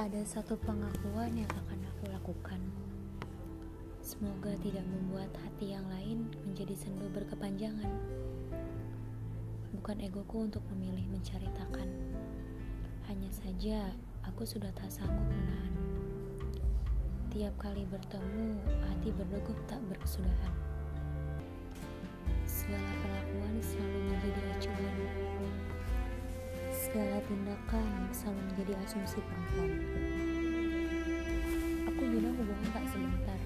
Ada satu pengakuan yang akan aku lakukan. Semoga tidak membuat hati yang lain menjadi sendu berkepanjangan. Bukan egoku untuk memilih menceritakan. Hanya saja aku sudah tak sanggup menahan. Tiap kali bertemu, hati berdegup tak berkesudahan. Segala perlakuan selalu. Segala tindakan selalu menjadi asumsi perempuan. Aku bilang hubungan tak sebentar.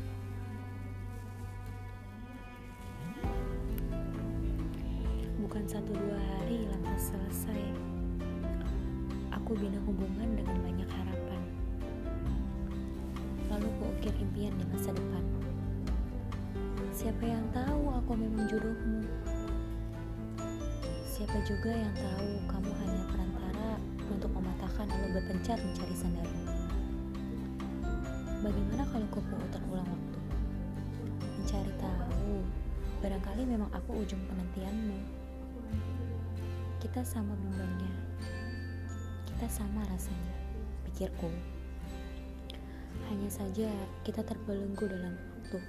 Bukan satu dua hari lantas selesai. Aku bina hubungan dengan banyak harapan. Lalu kuukir impian di masa depan. Siapa yang tahu aku memang jodohmu? Siapa juga yang tahu mematahkan lalu berpencar mencari sandalmu? Bagaimana kalau kau putar ulang waktu? Mencari tahu, barangkali memang aku ujung penantianmu. Kita sama bimbangnya, kita sama rasanya, pikirku. Hanya saja kita terbelenggu dalam waktu.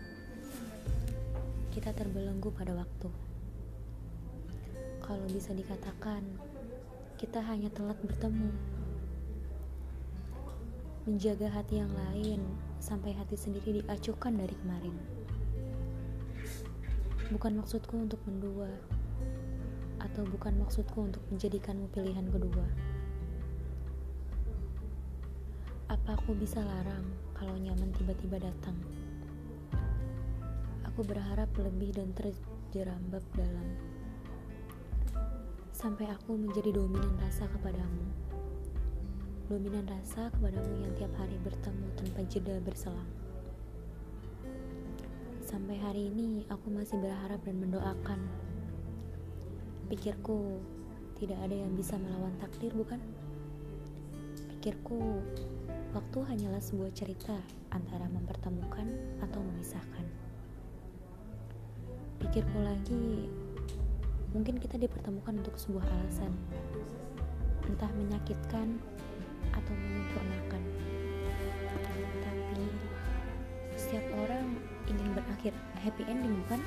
Kita terbelenggu pada waktu. Kalau bisa dikatakan, kita hanya telat bertemu. Menjaga hati yang lain sampai hati sendiri diacuhkan dari kemarin. Bukan maksudku untuk mendua, atau bukan maksudku untuk menjadikanmu pilihan kedua. Apa aku bisa larang kalau nyaman tiba-tiba datang? Aku berharap lebih dan terjerambab dalam sampai aku menjadi dominan rasa kepadamu. Dominan rasa kepadamu yang tiap hari bertemu tanpa jeda berselang. Sampai hari ini aku masih berharap dan mendoakan. Pikirku tidak ada yang bisa melawan takdir, bukan? Pikirku waktu hanyalah sebuah cerita antara mempertemukan atau memisahkan. Pikirku lagi, mungkin kita dipertemukan untuk sebuah alasan, entah menyakitkan atau menyempurnakan. Tapi setiap orang ingin berakhir happy ending, bukan?